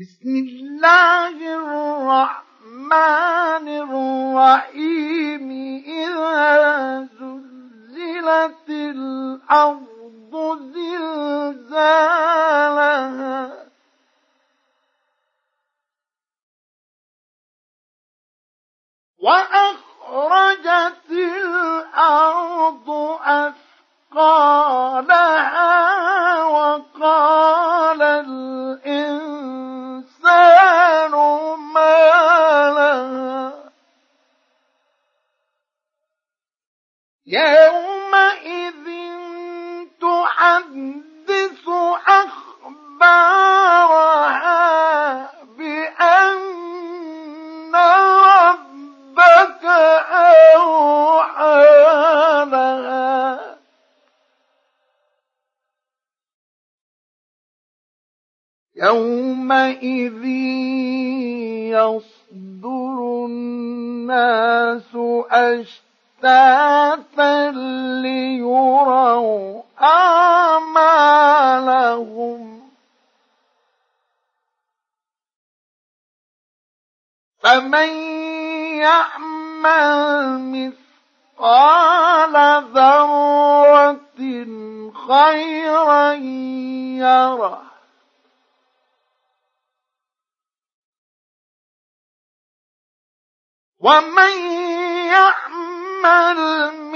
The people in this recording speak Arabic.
بسم الله الرحمن الرحيم. إذا زلزلت الأرض زلزالها. وأخرجت الأرض يومئذ تحدث أخبارها بأن ربك أوحى لها. يومئذ يصدر الناس أشتاتا ليروا أعمالهم. فمن يعمل مثقال ذرة خيرا يره. ومن يعمل الملك